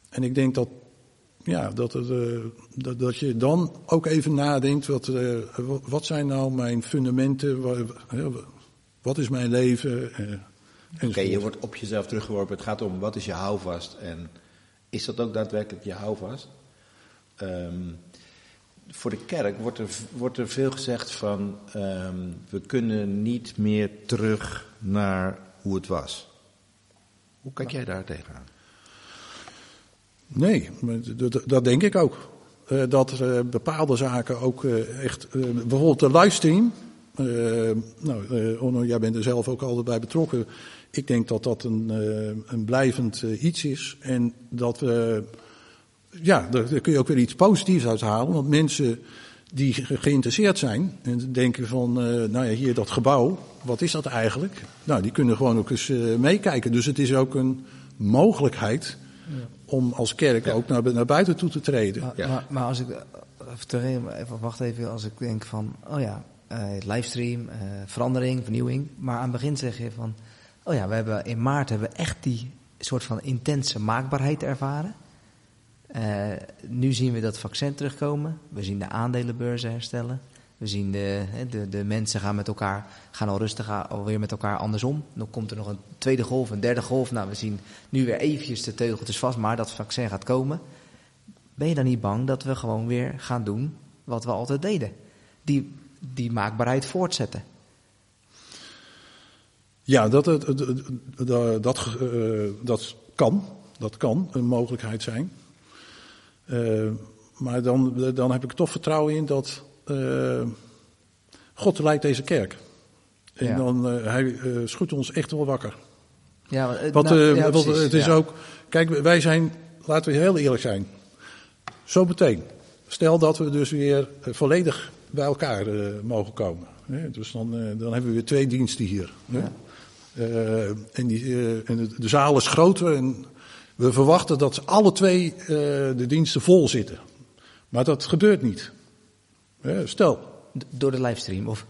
En ik denk dat ja, dat, het, uh, dat, dat je dan ook even nadenkt, wat, uh, wat zijn nou mijn fundamenten, wat, wat is mijn leven? Uh, Oké, okay, je wordt op jezelf teruggeworpen. Het gaat om wat is je houvast en is dat ook daadwerkelijk je houvast? Um, voor de kerk wordt er, wordt er veel gezegd van um, we kunnen niet meer terug naar hoe het was. Hoe kijk jij daar tegenaan? Nee, dat, denk ik ook. Uh, dat uh, bepaalde zaken ook uh, echt. bijvoorbeeld de livestream. nou, jij bent er zelf ook altijd bij betrokken. Ik denk dat dat een, een blijvend iets is. En dat we. ja, daar, daar kun je ook weer iets positiefs uit halen. Want mensen die geïnteresseerd zijn en denken van, nou ja, hier dat gebouw, wat is dat eigenlijk? Nou, die kunnen gewoon ook eens meekijken. Dus het is ook een mogelijkheid om als kerk ook naar, naar, buiten toe te treden. Maar, ja. maar, maar als ik, even, wacht even, als ik denk van, oh ja, uh, livestream, uh, verandering, vernieuwing. Maar aan het begin zeg je van, oh ja, we hebben in maart hebben we echt die soort van intense maakbaarheid ervaren. Uh, nu zien we dat vaccin terugkomen. We zien de aandelenbeurzen herstellen. We zien de, de, de mensen gaan met elkaar, gaan al rustig alweer met elkaar andersom. Dan komt er nog een tweede golf, een derde golf. Nou, we zien nu weer eventjes de teugeltjes vast, maar dat vaccin gaat komen. Ben je dan niet bang dat we gewoon weer gaan doen wat we altijd deden? Die, die maakbaarheid voortzetten. Ja, dat, dat, dat, dat, uh, dat kan. Dat kan een mogelijkheid zijn. Uh, maar dan, dan heb ik toch vertrouwen in dat uh, God leidt deze kerk. En ja. dan, uh, hij uh, schudt ons echt wel wakker. Ja, maar, nou, ja, het is ja. ook, kijk, wij zijn, laten we heel eerlijk zijn. Zo meteen. Stel dat we dus weer volledig bij elkaar mogen komen. Hè? Dus dan, dan hebben we weer twee diensten hier. Ja. en die, en de, de, zaal is groter en we verwachten dat alle twee de diensten vol zitten. Maar dat gebeurt niet. Stel. Door de livestream? Of?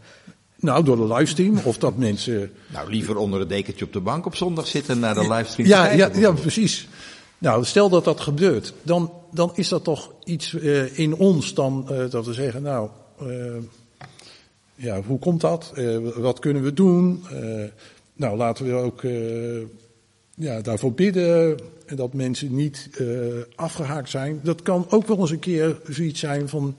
Nou, door de livestream. Of dat mensen. Nou, liever onder het dekentje op de bank op zondag zitten naar de livestream. Ja, ja, ja, precies. Nou, stel dat dat gebeurt, dan, dan is dat toch iets uh, in ons dan uh, dat we zeggen, nou, uh, ja, hoe komt dat? wat kunnen we doen? nou, laten we ook ja, daarvoor bidden en dat mensen niet afgehaakt zijn. Dat kan ook wel eens een keer zoiets zijn van,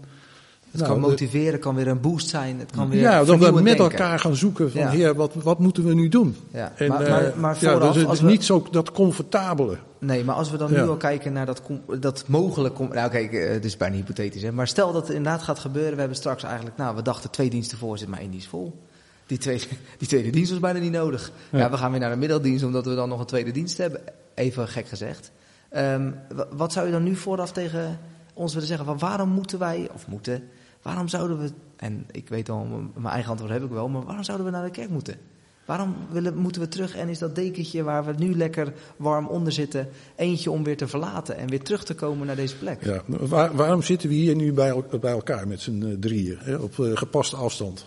het nou, kan motiveren, kan weer een boost zijn. Het kan weer ja, dat we met elkaar gaan zoeken van, ja. heer, wat, wat moeten we nu doen? Ja. En, maar, maar, maar vooraf, ja, dus het is we... niet zo dat comfortabele. Nee, maar als we dan nu al kijken naar dat, dat mogelijk... Nou kijk, het is bijna hypothetisch, hè. Maar stel dat het inderdaad gaat gebeuren. We hebben straks eigenlijk, nou, we dachten twee diensten voor, zit maar één dienst vol. Die tweede, die tweede dienst was bijna niet nodig. Ja. we gaan weer naar de middeldienst, omdat we dan nog een tweede dienst hebben. Even gek gezegd. Um, wat zou je dan nu vooraf tegen ons willen zeggen? Van waarom moeten wij, of moeten... Waarom zouden we, en ik weet al, mijn eigen antwoord heb ik wel, maar waarom zouden we naar de kerk moeten? Waarom willen, moeten we terug en is dat dekentje waar we nu lekker warm onder zitten, eentje om weer te verlaten en weer terug te komen naar deze plek? Ja, waar, waarom zitten we hier nu bij, bij elkaar met z'n uh, drieën, hè, op uh, gepaste afstand?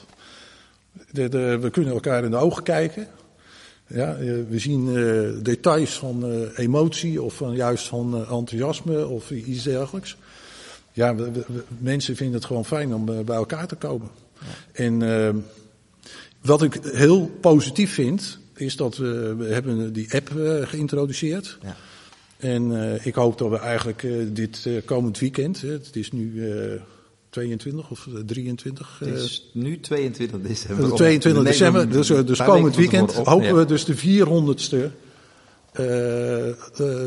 De, we kunnen elkaar in de ogen kijken. Ja, uh, we zien details van emotie of van, juist van enthousiasme of iets dergelijks ja, we, mensen vinden het gewoon fijn om eh, bij elkaar te komen. Ja. En uh, wat ik heel positief vind, is dat we, we hebben die app uh, geïntroduceerd. Ja. En uh, ik hoop dat we eigenlijk dit komend weekend, het is nu 22 of 23. Het is nu 22 december. 22 december, dus, dus komend weekend hopen we dus de 400ste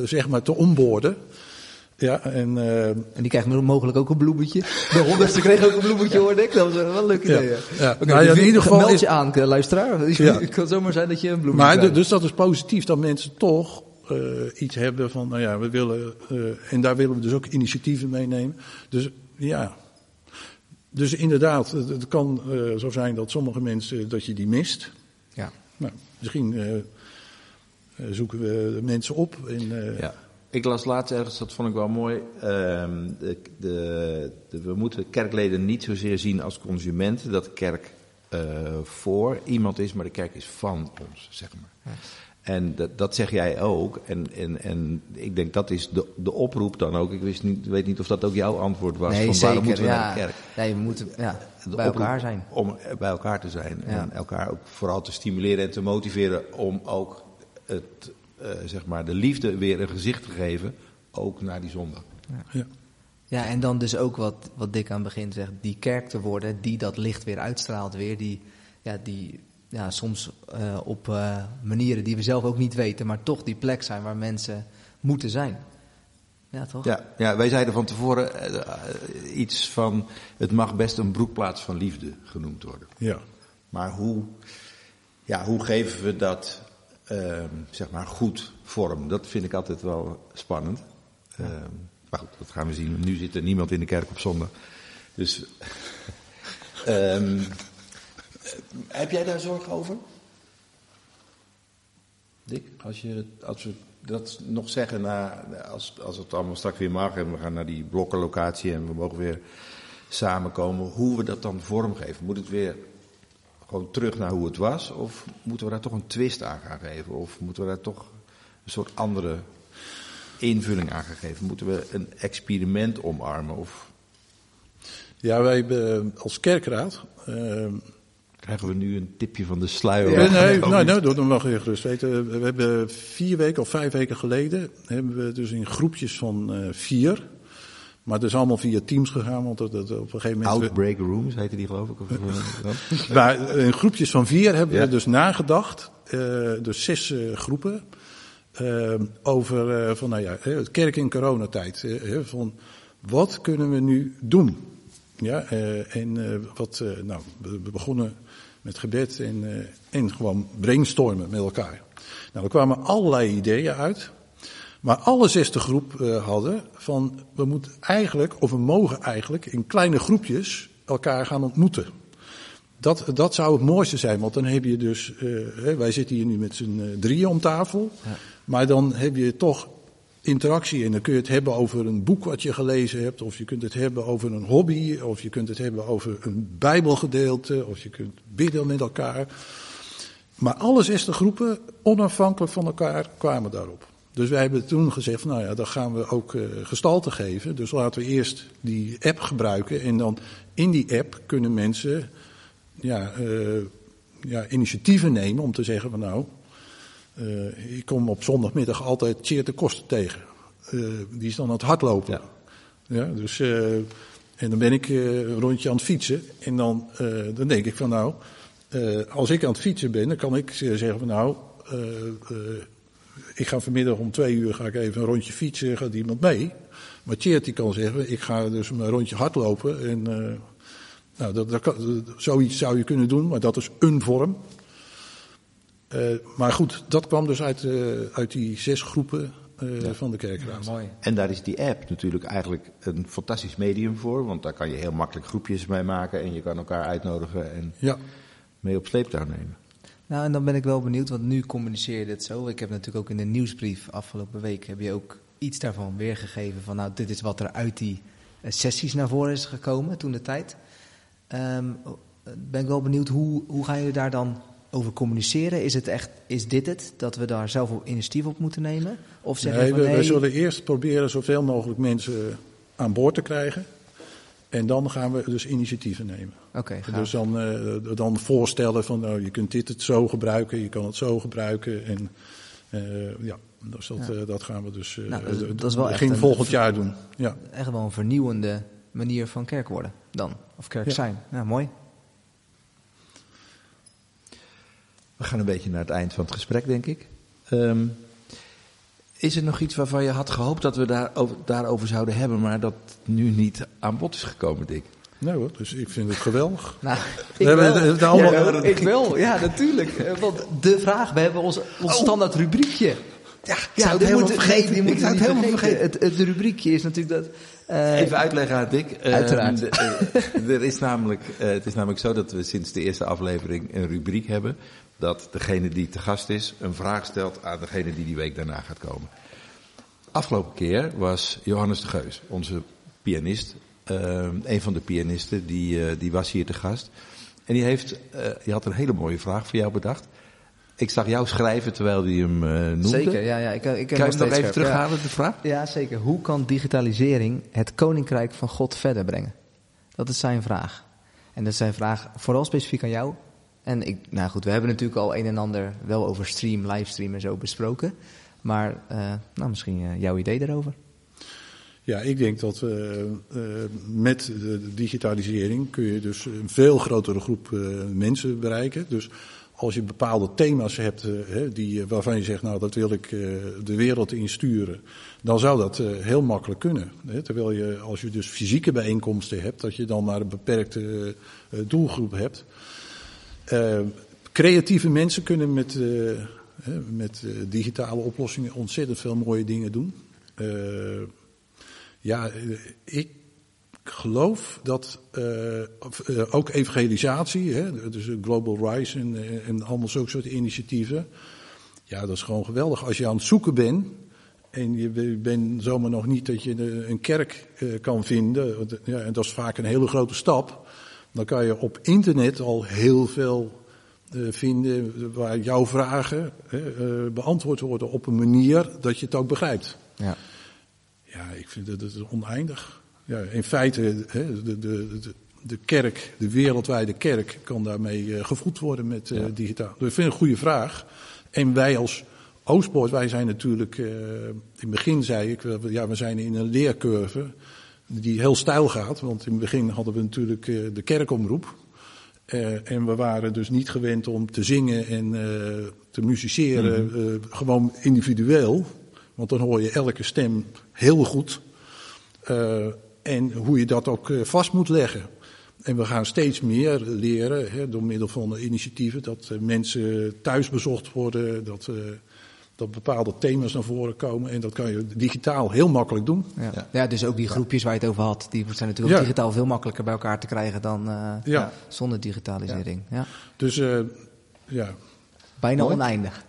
zeg maar te onboorden. Ja, en, uh, en die krijgt mogelijk ook een bloemetje. De honderdste kreeg ook een bloemetje, hoorde ik. Dat was wel een leuk idee. Ja, ja. Okay, nou, ja, in ieder geval meld je aan, eh, luisteraar. Het kan zomaar zijn dat je een bloemetje maar, krijgt. Dus dat is positief dat mensen toch uh, iets hebben van, nou ja, we willen, uh, en daar willen we dus ook initiatieven meenemen. Dus ja, dus inderdaad, het, het kan zo zijn dat sommige mensen, dat je die mist. Ja. Nou, misschien zoeken we mensen op. En, ja. Ik las laatst ergens, dat vond ik wel mooi. Ehm, de, de, de, we moeten kerkleden niet zozeer zien als consumenten. Dat de kerk uh, voor iemand is, maar de kerk is van ons, zeg maar. En dat, dat zeg jij ook. En, en, en ik denk dat is de, de oproep dan ook. Ik wist niet, weet niet of dat ook jouw antwoord was. Nee, van zeker, waarom moeten we ja. naar de kerk? Nee, we moeten ja, bij elkaar zijn. Om bij elkaar te zijn. En elkaar ook vooral te stimuleren en te motiveren om ook het uh, zeg maar de liefde weer een gezicht te geven, ook naar die zondag. Ja. ja. ja. en dan dus ook wat, wat Dick aan het begin zegt, die kerk te worden die dat licht weer uitstraalt weer, die, ja, die ja, soms uh, op uh, manieren die we zelf ook niet weten, maar toch die plek zijn waar mensen moeten zijn. Ja, toch? Ja, ja wij zeiden van tevoren uh, iets van, het mag best een broekplaats van liefde genoemd worden. Ja. Maar hoe, ja, hoe geven we dat uh, zeg maar goed vorm. Dat vind ik altijd wel spannend. Uh, maar goed, dat gaan we zien. Nu zit er niemand in de kerk op zondag. Dus. um, heb jij daar zorgen over? Dick, als, je, als we dat nog zeggen, na, als, als het allemaal straks weer mag en we gaan naar die blokkenlocatie en we mogen weer samenkomen, hoe we dat dan vormgeven. Moet het weer gewoon terug naar hoe het was? Of moeten we daar toch een twist aan gaan geven? Of moeten we daar toch een soort andere invulling aan gaan geven? Moeten we een experiment omarmen? Of... Ja, wij hebben als kerkraad. Uh, Krijgen we nu een tipje van de sluier? Ja, nee, nee, nee, dat mag je gerust weten. We hebben vier weken of vijf weken geleden, hebben we dus in groepjes van uh, vier, maar het is allemaal via Teams gegaan, want dat, dat op een gegeven moment... Outbreak Rooms heette die geloof ik? Of, maar in groepjes van vier hebben ja. we dus nagedacht, uh, dus zes uh, groepen, uh, over van, nou ja, het kerk in coronatijd. van wat kunnen we nu doen? Ja, en wat, nou, we begonnen met gebed en, en gewoon brainstormen met elkaar. Nou, er kwamen allerlei ideeën uit. Maar alle zesde groep uh, hadden van we moeten eigenlijk, of we mogen eigenlijk in kleine groepjes elkaar gaan ontmoeten. Dat, dat zou het mooiste zijn, want dan heb je dus, uh, wij zitten hier nu met z'n uh, drieën om tafel, ja. maar dan heb je toch interactie en dan kun je het hebben over een boek wat je gelezen hebt, of je kunt het hebben over een hobby, of je kunt het hebben over een bijbelgedeelte, of je kunt bidden met elkaar. Maar alle zesde groepen, onafhankelijk van elkaar, kwamen daarop. Dus wij hebben toen gezegd, nou ja, dan gaan we ook uh, gestalte geven. Dus laten we eerst die app gebruiken. En dan in die app kunnen mensen ja, uh, ja, initiatieven nemen om te zeggen van nou, uh, ik kom op zondagmiddag altijd Cheer de Kosten tegen. die is dan aan het hardlopen. Ja. ja dus, en dan ben ik een rondje aan het fietsen. En dan, dan denk ik van nou, als ik aan het fietsen ben, dan kan ik zeggen van nou ik ga vanmiddag om twee uur ga ik even een rondje fietsen, gaat iemand mee. Maar Tjeerd die kan zeggen, ik ga dus een rondje hardlopen. En, uh, nou, dat, zoiets zou je kunnen doen, maar dat is een vorm. Uh, maar goed, dat kwam dus uit, uh, uit die zes groepen ja. van de kerkraad. Ja, mooi. En daar is die app natuurlijk eigenlijk een fantastisch medium voor. Want daar kan je heel makkelijk groepjes mee maken en je kan elkaar uitnodigen en ja. mee op sleeptouw nemen. Nou, en dan ben ik wel benieuwd, want nu communiceer je dit zo. Ik heb natuurlijk ook in de nieuwsbrief afgelopen week, heb je ook iets daarvan weergegeven. Van nou, dit is wat er uit die uh, sessies naar voren is gekomen toen de tijd. Um, ben ik wel benieuwd, hoe, hoe gaan jullie daar dan over communiceren? Is, het echt, is dit het, dat we daar zelf op initiatief op moeten nemen? Of zeggen nee, we, nee, we zullen eerst proberen zoveel mogelijk mensen aan boord te krijgen. En dan gaan we dus initiatieven nemen. Oké, gaaf. dus dan, uh, dan voorstellen van nou, je kunt dit het zo gebruiken, je kan het zo gebruiken. En uh, ja, dus dat, Ja. uh, dat gaan we dus uh, Nou, dat is- dat is wel echt begin een- volgend jaar doen. Ja. echt wel een vernieuwende manier van kerk worden dan. Of kerk Ja. zijn. Ja, mooi. We gaan een beetje naar het eind van het gesprek, denk ik. Ehm, is er nog iets waarvan je had gehoopt dat we daarover, daarover zouden hebben, maar dat nu niet aan bod is gekomen, Dick? Nee hoor, dus ik vind het geweldig. Nou, We het- het allemaal- Ja, ik wel, ja, natuurlijk. Eh, Want de vraag, we hebben ons, ons standaard rubriekje. Ja, Ja, zou het helemaal moet- vergeten. Ik zou het helemaal vergeten. Het, het rubriekje is natuurlijk dat... eh, Even uitleggen aan Dick. Ehm, Uiteraard. eh, er is namelijk, het is namelijk zo dat we sinds de eerste aflevering een rubriek hebben. Dat degene die te gast is een vraag stelt aan degene die die week daarna gaat komen. Afgelopen keer was Johannes de Geus, onze pianist. ehm, een van de pianisten, die, eh, die was hier te gast. En die, heeft, eh, die had een hele mooie vraag voor jou bedacht. Ik zag jou schrijven terwijl hij hem eh noemde. Zeker, ja. ja ik, ik Kan je nog hem nog steeds even scherp, ja. terughalen, de vraag? Ja, zeker. Hoe kan digitalisering het koninkrijk van God verder brengen? Dat is zijn vraag. En dat is zijn vraag vooral specifiek aan jou. En ik, nou goed, we hebben natuurlijk al een en ander wel over stream, livestream en zo besproken. Maar eh, nou, misschien eh, jouw idee daarover. Ja, ik denk dat eh, met de digitalisering kun je dus een veel grotere groep mensen bereiken. Dus als je bepaalde thema's hebt die, waarvan je zegt, nou dat wil ik de wereld insturen, dan zou dat heel makkelijk kunnen. Hè. Terwijl je, als je dus fysieke bijeenkomsten hebt, dat je dan maar een beperkte doelgroep hebt. Eh, creatieve mensen kunnen met, hè, met eh, digitale oplossingen ontzettend veel mooie dingen doen. Eh, ja, ik geloof dat ook evangelisatie, hè, dus Global Rise en, en allemaal zulke soort initiatieven. Ja, dat is gewoon geweldig. Als je aan het zoeken bent en je be- bent zomaar nog niet dat je een kerk kan vinden, ja, en dat is vaak een hele grote stap, dan kan je op internet al heel veel eh, vinden waar jouw vragen eh, beantwoord worden op een manier dat je het ook begrijpt. Ja. Ja, ik vind dat het is oneindig. Ja, in feite, de, de, de, de kerk, de wereldwijde kerk, kan daarmee eh, gevoed worden met digitaal. Dus ik vind het een goede vraag. En wij als Oostpoort, wij zijn natuurlijk, in het begin zei ik, ja, we zijn in een leercurve die heel stijl gaat. Want in het begin hadden we natuurlijk eh, de kerkomroep. Eh, en we waren dus niet gewend om te zingen en eh, te musiceren, eh, gewoon individueel. Want dan hoor je elke stem heel goed. En hoe je dat ook vast moet leggen. En we gaan steeds meer leren hè, door middel van initiatieven dat mensen thuis bezocht worden, dat, dat bepaalde thema's naar voren komen. En dat kan je digitaal heel makkelijk doen. Ja. Ja. Ja. dus ook die groepjes waar je het over had, die zijn natuurlijk Ja. digitaal veel makkelijker bij elkaar te krijgen dan eh, Ja. zonder digitalisering. Ja. Dus eh, ja, Bijna Mooi. oneindig.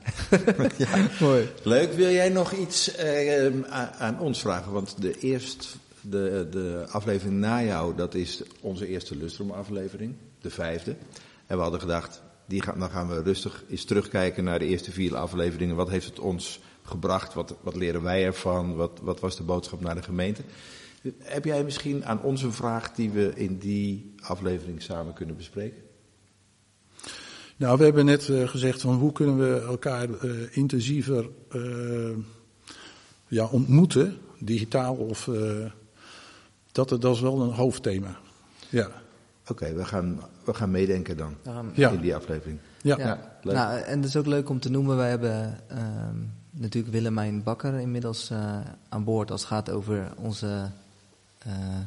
Mooi. Leuk. Wil jij nog iets eh, aan, aan ons vragen? Want de, eerst, de, de aflevering na jou, dat is onze eerste Lustrum aflevering. De vijfde. En we hadden gedacht, dan gaan we rustig eens terugkijken naar de eerste vier afleveringen. Wat heeft het ons gebracht? Wat, wat leren wij ervan? Wat, wat was de boodschap naar de gemeente? Heb jij misschien aan ons een vraag die we in die aflevering samen kunnen bespreken? Nou, we hebben net uh, gezegd van hoe kunnen we elkaar uh, intensiever uh, ja, ontmoeten, digitaal of dat, dat is wel een hoofdthema. Ja. Oké, okay, we, gaan, we gaan meedenken dan ja. in die aflevering. Ja, ja. Leuk. Nou, en het is ook leuk om te noemen, wij hebben ehm, natuurlijk Willemijn Bakker inmiddels aan boord als het gaat over onze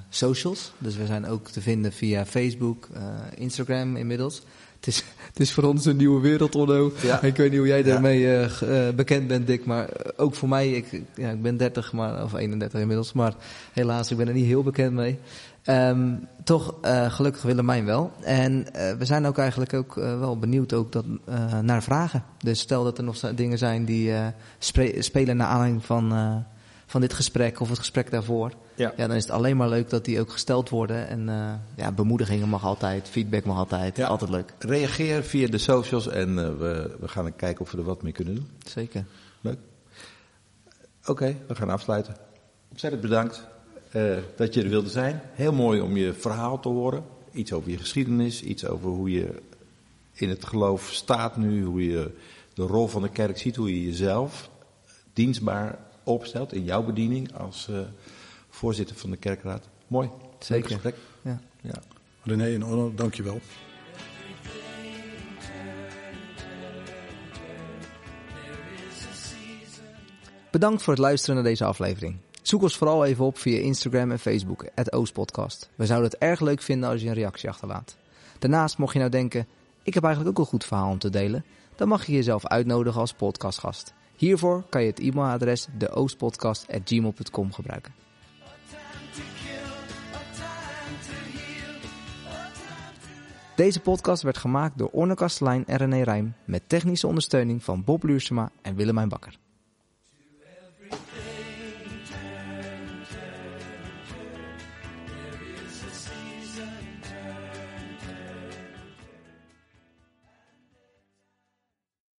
socials. Dus we zijn ook te vinden via Facebook, Instagram inmiddels. Het is, het is voor ons een nieuwe wereld, Onno. Ja. Ik weet niet hoe jij daarmee uh, bekend bent, Dick. Maar eh, ook voor mij, ik, ja, ik ben 30, maar, of 31 inmiddels. Maar helaas, ik ben er niet heel bekend mee. Um, toch, uh, gelukkig Willemijn wel. En we zijn ook eigenlijk ook wel benieuwd ook dat, naar vragen. Dus stel dat er nog dingen zijn die spelen naar aanleiding van van dit gesprek of het gesprek daarvoor. Ja. ja, dan is het alleen maar leuk dat die ook gesteld worden. En uh, ja, bemoedigingen mag altijd, feedback mag altijd, ja. altijd leuk. Reageer via de socials en uh, we, we gaan kijken of we er wat mee kunnen doen. Zeker. Leuk. Oké, okay, we gaan afsluiten. Ontzettend bedankt uh, dat je er wilde zijn. Heel mooi om je verhaal te horen. Iets over je geschiedenis, iets over hoe je in het geloof staat nu, hoe je de rol van de kerk ziet, hoe je jezelf dienstbaar opstelt in jouw bediening als uh, voorzitter van de kerkraad. Mooi. Zeker. gesprek. Ja. ja. René en Onno, dankjewel. Bedankt voor het luisteren naar deze aflevering. Zoek ons vooral even op via Instagram en Facebook, het Oostpodcast. We zouden het erg leuk vinden als je een reactie achterlaat. Daarnaast, mocht je nou denken, ik heb eigenlijk ook een goed verhaal om te delen, dan mag je jezelf uitnodigen als podcastgast. Hiervoor kan je het e-mailadres deoostpodcast.gmail.com gebruiken. Deze podcast werd gemaakt door Orne Kastelein en René Rijm met technische ondersteuning van Bob Luursema en Willemijn Bakker.